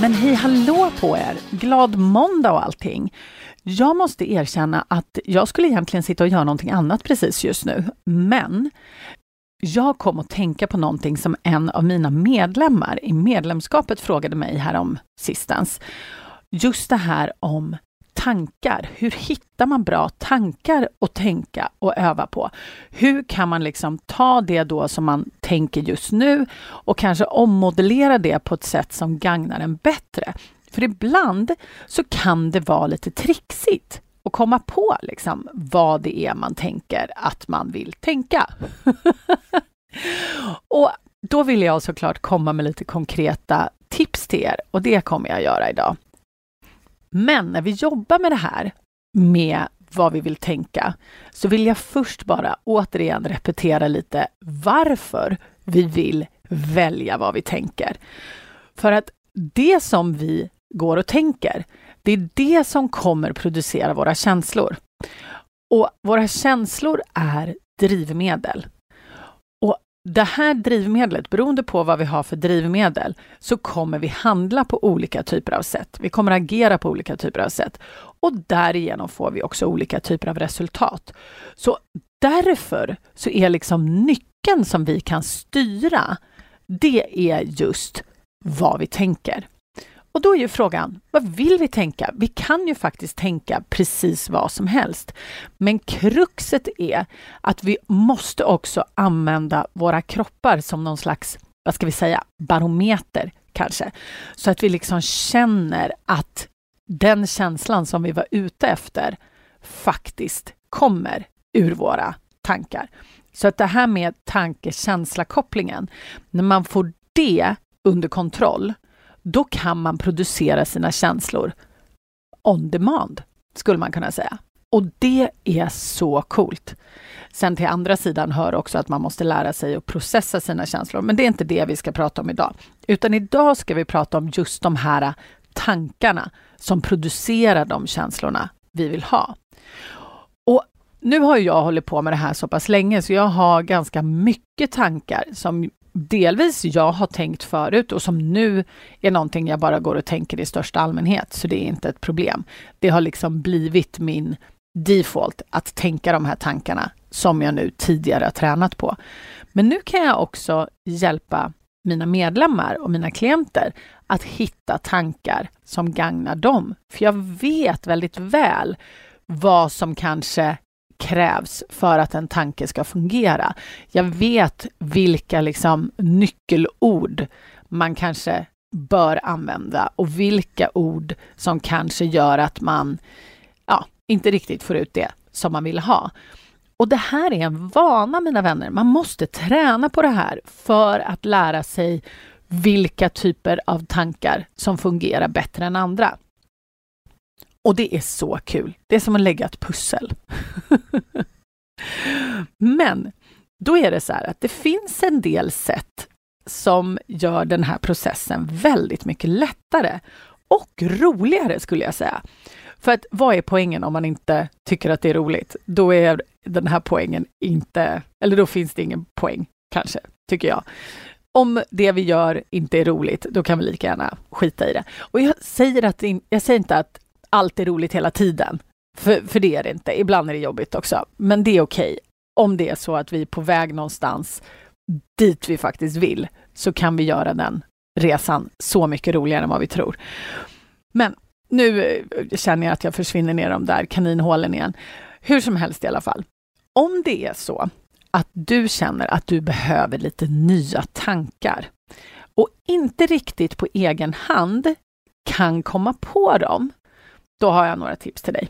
Men hej hallå på er! Glad måndag och allting! Jag måste erkänna att jag skulle egentligen sitta och göra någonting annat precis just nu, men jag kom att tänka på någonting som en av mina medlemmar i medlemskapet frågade mig härom sistens. Just det här om tankar. Hur hittar man bra tankar att tänka och öva på? Hur kan man liksom ta det då som man tänker just nu och kanske ommodellera det på ett sätt som gagnar en bättre? För ibland så kan det vara lite trixigt att komma på liksom vad det är man tänker att man vill tänka. och då vill jag såklart komma med lite konkreta tips till er och det kommer jag göra idag. Men när vi jobbar med det här med vad vi vill tänka så vill jag först bara återigen repetera lite varför vi vill välja vad vi tänker. För att det som vi går och tänker, det är det som kommer producera våra känslor. Och våra känslor är drivmedel. Det här drivmedlet, beroende på vad vi har för drivmedel, så kommer vi handla på olika typer av sätt. Vi kommer agera på olika typer av sätt och därigenom får vi också olika typer av resultat. Så därför så är liksom nyckeln som vi kan styra, det är just vad vi tänker. Och då är ju frågan, vad vill vi tänka? Vi kan ju faktiskt tänka precis vad som helst. Men kruxet är att vi måste också använda våra kroppar som någon slags, vad ska vi säga, barometer kanske. Så att vi liksom känner att den känslan som vi var ute efter faktiskt kommer ur våra tankar. Så att det här med tanke-känsla-kopplingen, när man får det under kontroll, då kan man producera sina känslor on demand, skulle man kunna säga. Och det är så coolt. Sen till andra sidan hör också att man måste lära sig att processa sina känslor, men det är inte det vi ska prata om idag. Utan idag ska vi prata om just de här tankarna som producerar de känslorna vi vill ha. Och nu har jag hållit på med det här så pass länge så jag har ganska mycket tankar som delvis jag har tänkt förut och som nu är någonting jag bara går och tänker i största allmänhet, så det är inte ett problem. Det har liksom blivit min default att tänka de här tankarna som jag nu tidigare har tränat på. Men nu kan jag också hjälpa mina medlemmar och mina klienter att hitta tankar som gagnar dem. För jag vet väldigt väl vad som kanske krävs för att en tanke ska fungera. Jag vet vilka liksom nyckelord man kanske bör använda och vilka ord som kanske gör att man ja, inte riktigt får ut det som man vill ha. Och det här är en vana, mina vänner. Man måste träna på det här för att lära sig vilka typer av tankar som fungerar bättre än andra. Och det är så kul. Det är som att lägga ett pussel. Men då är det så här att det finns en del sätt som gör den här processen väldigt mycket lättare och roligare skulle jag säga. För att vad är poängen om man inte tycker att det är roligt? Då är den här poängen inte, eller då finns det ingen poäng kanske, tycker jag. Om det vi gör inte är roligt, då kan vi lika gärna skita i det. Och jag säger, att, jag säger inte att allt är roligt hela tiden. För, för det är det inte. Ibland är det jobbigt också. Men det är okej. Okay. Om det är så att vi är på väg någonstans dit vi faktiskt vill, så kan vi göra den resan så mycket roligare än vad vi tror. Men nu eh, känner jag att jag försvinner ner de där kaninhålen igen. Hur som helst i alla fall. Om det är så att du känner att du behöver lite nya tankar och inte riktigt på egen hand kan komma på dem, då har jag några tips till dig.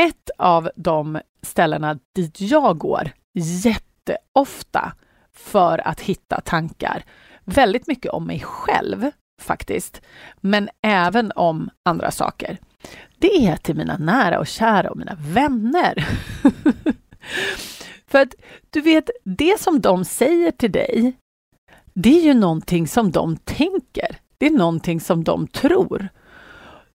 Ett av de ställena dit jag går jätteofta för att hitta tankar, väldigt mycket om mig själv faktiskt, men även om andra saker. det är till mina nära och kära och mina vänner. För att du vet, det som de säger till dig, det är ju någonting som de tänker. Det är någonting som de tror.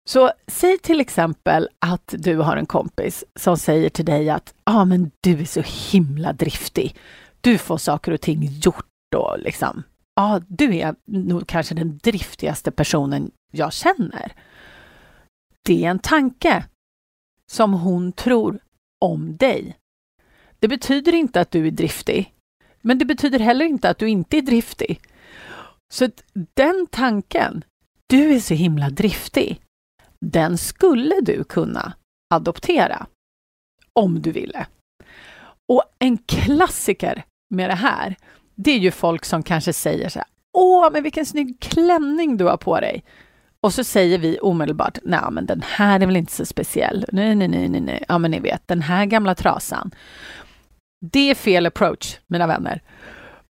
Så säg till exempel att du har en kompis som säger till dig att ah, men du är så himla driftig. Du får saker och ting gjort och liksom, ja, ah, du är nog kanske den driftigaste personen jag känner. Det är en tanke som hon tror om dig. Det betyder inte att du är driftig, men det betyder heller inte att du inte är driftig. Så den tanken, du är så himla driftig, den skulle du kunna adoptera om du ville. Och en klassiker med det här, det är ju folk som kanske säger så här, Åh, men vilken snygg klänning du har på dig! Och så säger vi omedelbart, nej men den här är väl inte så speciell. Nej, nej, nej, nej, nej. Ja, men ni vet, den här gamla trasan. Det är fel approach, mina vänner.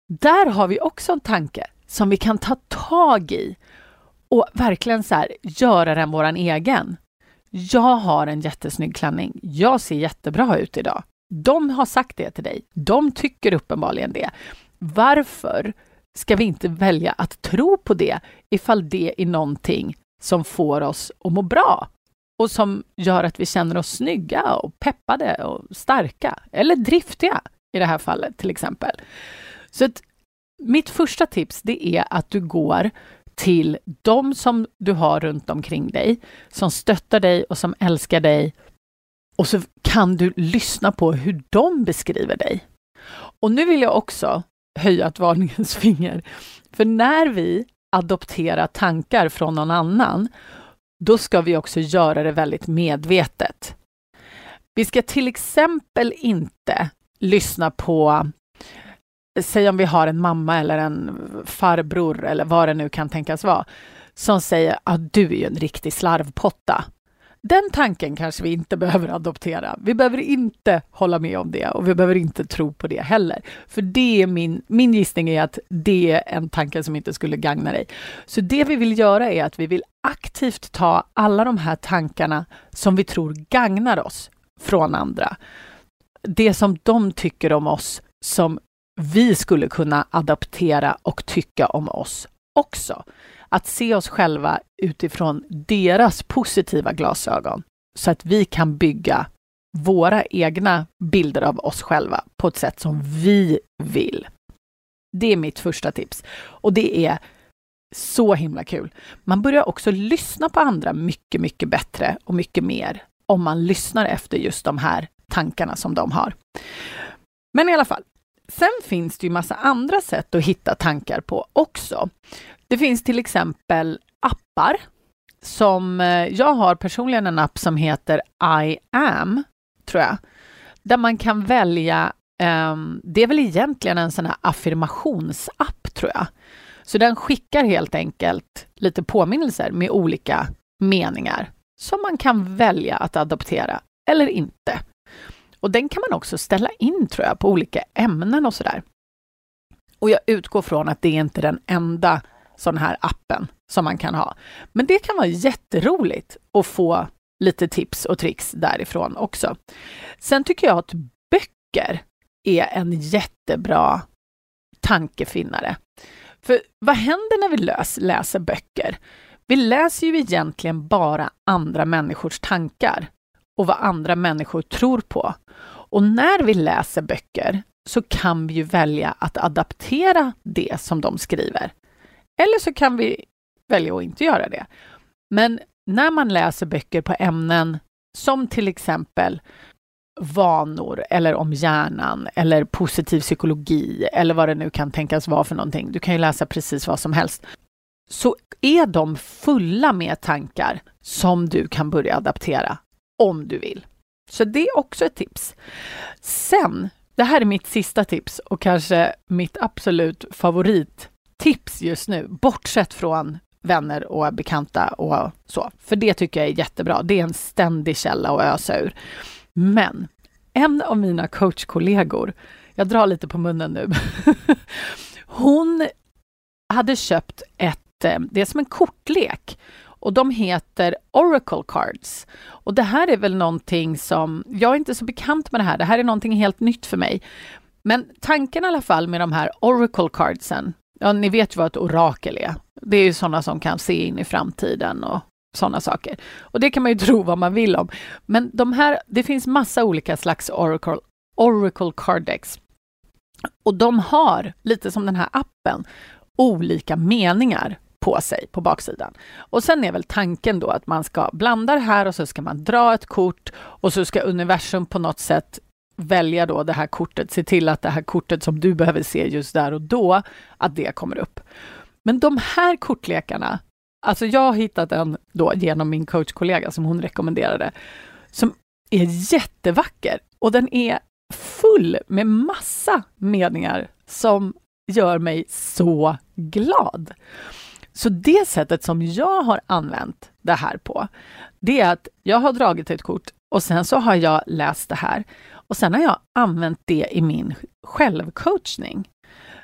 Där har vi också en tanke som vi kan ta tag i och verkligen så här, göra den våran egen. Jag har en jättesnygg klänning. Jag ser jättebra ut idag. De har sagt det till dig. De tycker uppenbarligen det. Varför ska vi inte välja att tro på det ifall det är någonting som får oss att må bra och som gör att vi känner oss snygga och peppade och starka eller driftiga i det här fallet till exempel. Så att mitt första tips det är att du går till de som du har runt omkring dig, som stöttar dig och som älskar dig. Och så kan du lyssna på hur de beskriver dig. Och nu vill jag också höja ett varningens finger. För när vi adopterar tankar från någon annan, då ska vi också göra det väldigt medvetet. Vi ska till exempel inte lyssna på säg om vi har en mamma eller en farbror eller vad det nu kan tänkas vara, som säger att ah, du är ju en riktig slarvpotta. Den tanken kanske vi inte behöver adoptera. Vi behöver inte hålla med om det och vi behöver inte tro på det heller. För det är min, min gissning är att det är en tanke som inte skulle gagna dig. Så det vi vill göra är att vi vill aktivt ta alla de här tankarna som vi tror gagnar oss från andra. Det som de tycker om oss som vi skulle kunna adaptera och tycka om oss också. Att se oss själva utifrån deras positiva glasögon så att vi kan bygga våra egna bilder av oss själva på ett sätt som vi vill. Det är mitt första tips och det är så himla kul. Man börjar också lyssna på andra mycket, mycket bättre och mycket mer om man lyssnar efter just de här tankarna som de har. Men i alla fall, Sen finns det ju massa andra sätt att hitta tankar på också. Det finns till exempel appar som eh, jag har personligen en app som heter I am, tror jag, där man kan välja um, det är väl egentligen en sån här affirmationsapp, tror jag. Så den skickar helt enkelt lite påminnelser med olika meningar som man kan välja att adoptera eller inte. Och den kan man också ställa in tror jag på olika ämnen och sådär. Och jag utgår från att det är inte den enda sån här appen som man kan ha. Men det kan vara jätteroligt att få lite tips och tricks därifrån också. Sen tycker jag att böcker är en jättebra tankefinnare. För vad händer när vi lös, läser böcker? Vi läser ju egentligen bara andra människors tankar och vad andra människor tror på. Och när vi läser böcker så kan vi ju välja att adaptera det som de skriver. Eller så kan vi välja att inte göra det. Men när man läser böcker på ämnen som till exempel vanor eller om hjärnan eller positiv psykologi eller vad det nu kan tänkas vara för någonting. Du kan ju läsa precis vad som helst. Så är de fulla med tankar som du kan börja adaptera om du vill. Så det är också ett tips. Sen, det här är mitt sista tips och kanske mitt absolut favorittips just nu, bortsett från vänner och bekanta och så. För det tycker jag är jättebra. Det är en ständig källa att ösa ur. Men en av mina coachkollegor, jag drar lite på munnen nu, hon hade köpt ett, eh, det är som en kortlek och de heter Oracle Cards. Och det här är väl någonting som, jag är inte så bekant med det här, det här är någonting helt nytt för mig. Men tanken i alla fall med de här Oracle Cardsen, ja ni vet ju vad ett orakel är. Det är ju sådana som kan se in i framtiden och sådana saker. Och det kan man ju tro vad man vill om. Men de här, det finns massa olika slags Oracle, Oracle Card Decks. Och de har, lite som den här appen, olika meningar på sig på baksidan. Och sen är väl tanken då att man ska blanda det här och så ska man dra ett kort och så ska universum på något sätt välja då det här kortet, se till att det här kortet som du behöver se just där och då, att det kommer upp. Men de här kortlekarna, alltså jag har hittat en då genom min coachkollega som hon rekommenderade, som är jättevacker och den är full med massa meningar som gör mig så glad. Så det sättet som jag har använt det här på, det är att jag har dragit ett kort och sen så har jag läst det här och sen har jag använt det i min självcoachning.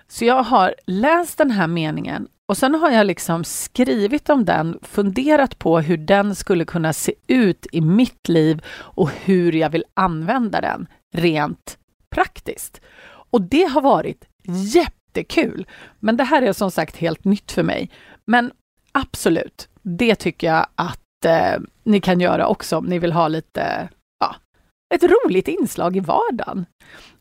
Så jag har läst den här meningen och sen har jag liksom skrivit om den, funderat på hur den skulle kunna se ut i mitt liv och hur jag vill använda den rent praktiskt. Och det har varit jättekul. Men det här är som sagt helt nytt för mig. Men absolut, det tycker jag att eh, ni kan göra också om ni vill ha lite, ja, ett roligt inslag i vardagen.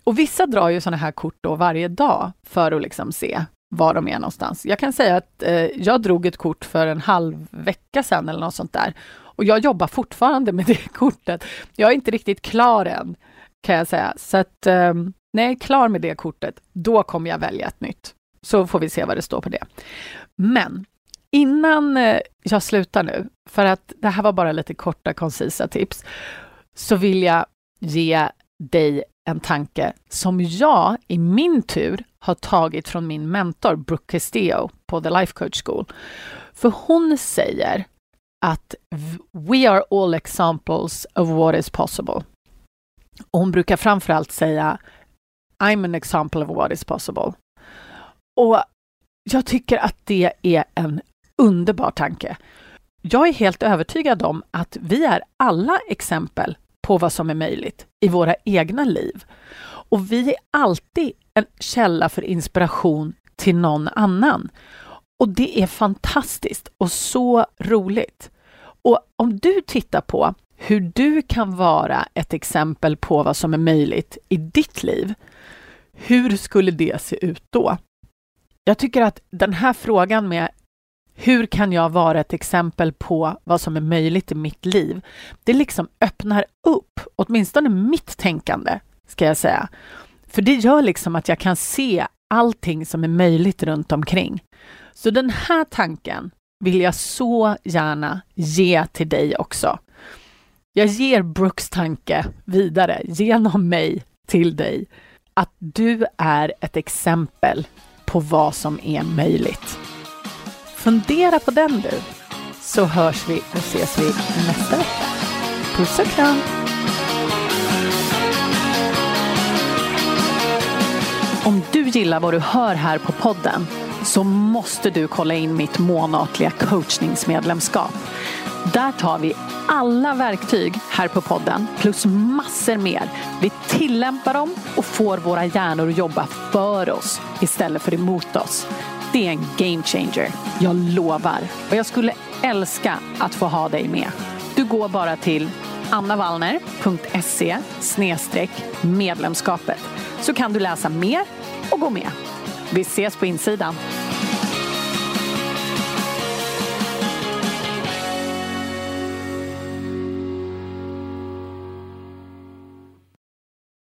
Och vissa drar ju sådana här kort då varje dag för att liksom se var de är någonstans. Jag kan säga att eh, jag drog ett kort för en halv vecka sedan eller något sånt där. Och jag jobbar fortfarande med det kortet. Jag är inte riktigt klar än, kan jag säga. Så att eh, när jag är klar med det kortet, då kommer jag välja ett nytt. Så får vi se vad det står på det. Men innan eh, jag slutar nu, för att det här var bara lite korta koncisa tips, så vill jag ge dig en tanke som jag i min tur har tagit från min mentor Brooke Castillo på The Life Coach School. För hon säger att we are all examples of what is possible. Och hon brukar framförallt säga I'm an example of what is possible. Och jag tycker att det är en underbar tanke. Jag är helt övertygad om att vi är alla exempel på vad som är möjligt i våra egna liv. Och vi är alltid en källa för inspiration till någon annan. Och det är fantastiskt och så roligt. Och om du tittar på hur du kan vara ett exempel på vad som är möjligt i ditt liv, hur skulle det se ut då? Jag tycker att den här frågan med hur kan jag vara ett exempel på vad som är möjligt i mitt liv? Det liksom öppnar upp, åtminstone mitt tänkande, ska jag säga. För det gör liksom att jag kan se allting som är möjligt runt omkring. Så den här tanken vill jag så gärna ge till dig också. Jag ger Brooks tanke vidare genom mig till dig. Att du är ett exempel på vad som är möjligt. Fundera på den du, så hörs vi och ses vi nästa vecka. Puss och kram! Om du gillar vad du hör här på podden så måste du kolla in mitt månatliga coachningsmedlemskap. Där tar vi alla verktyg här på podden plus massor mer. Vi tillämpar dem och får våra hjärnor att jobba för oss istället för emot oss. Det är en game changer, jag lovar. Och jag skulle älska att få ha dig med. Du går bara till annavallner.se medlemskapet så kan du läsa mer och gå med. Vi ses på insidan.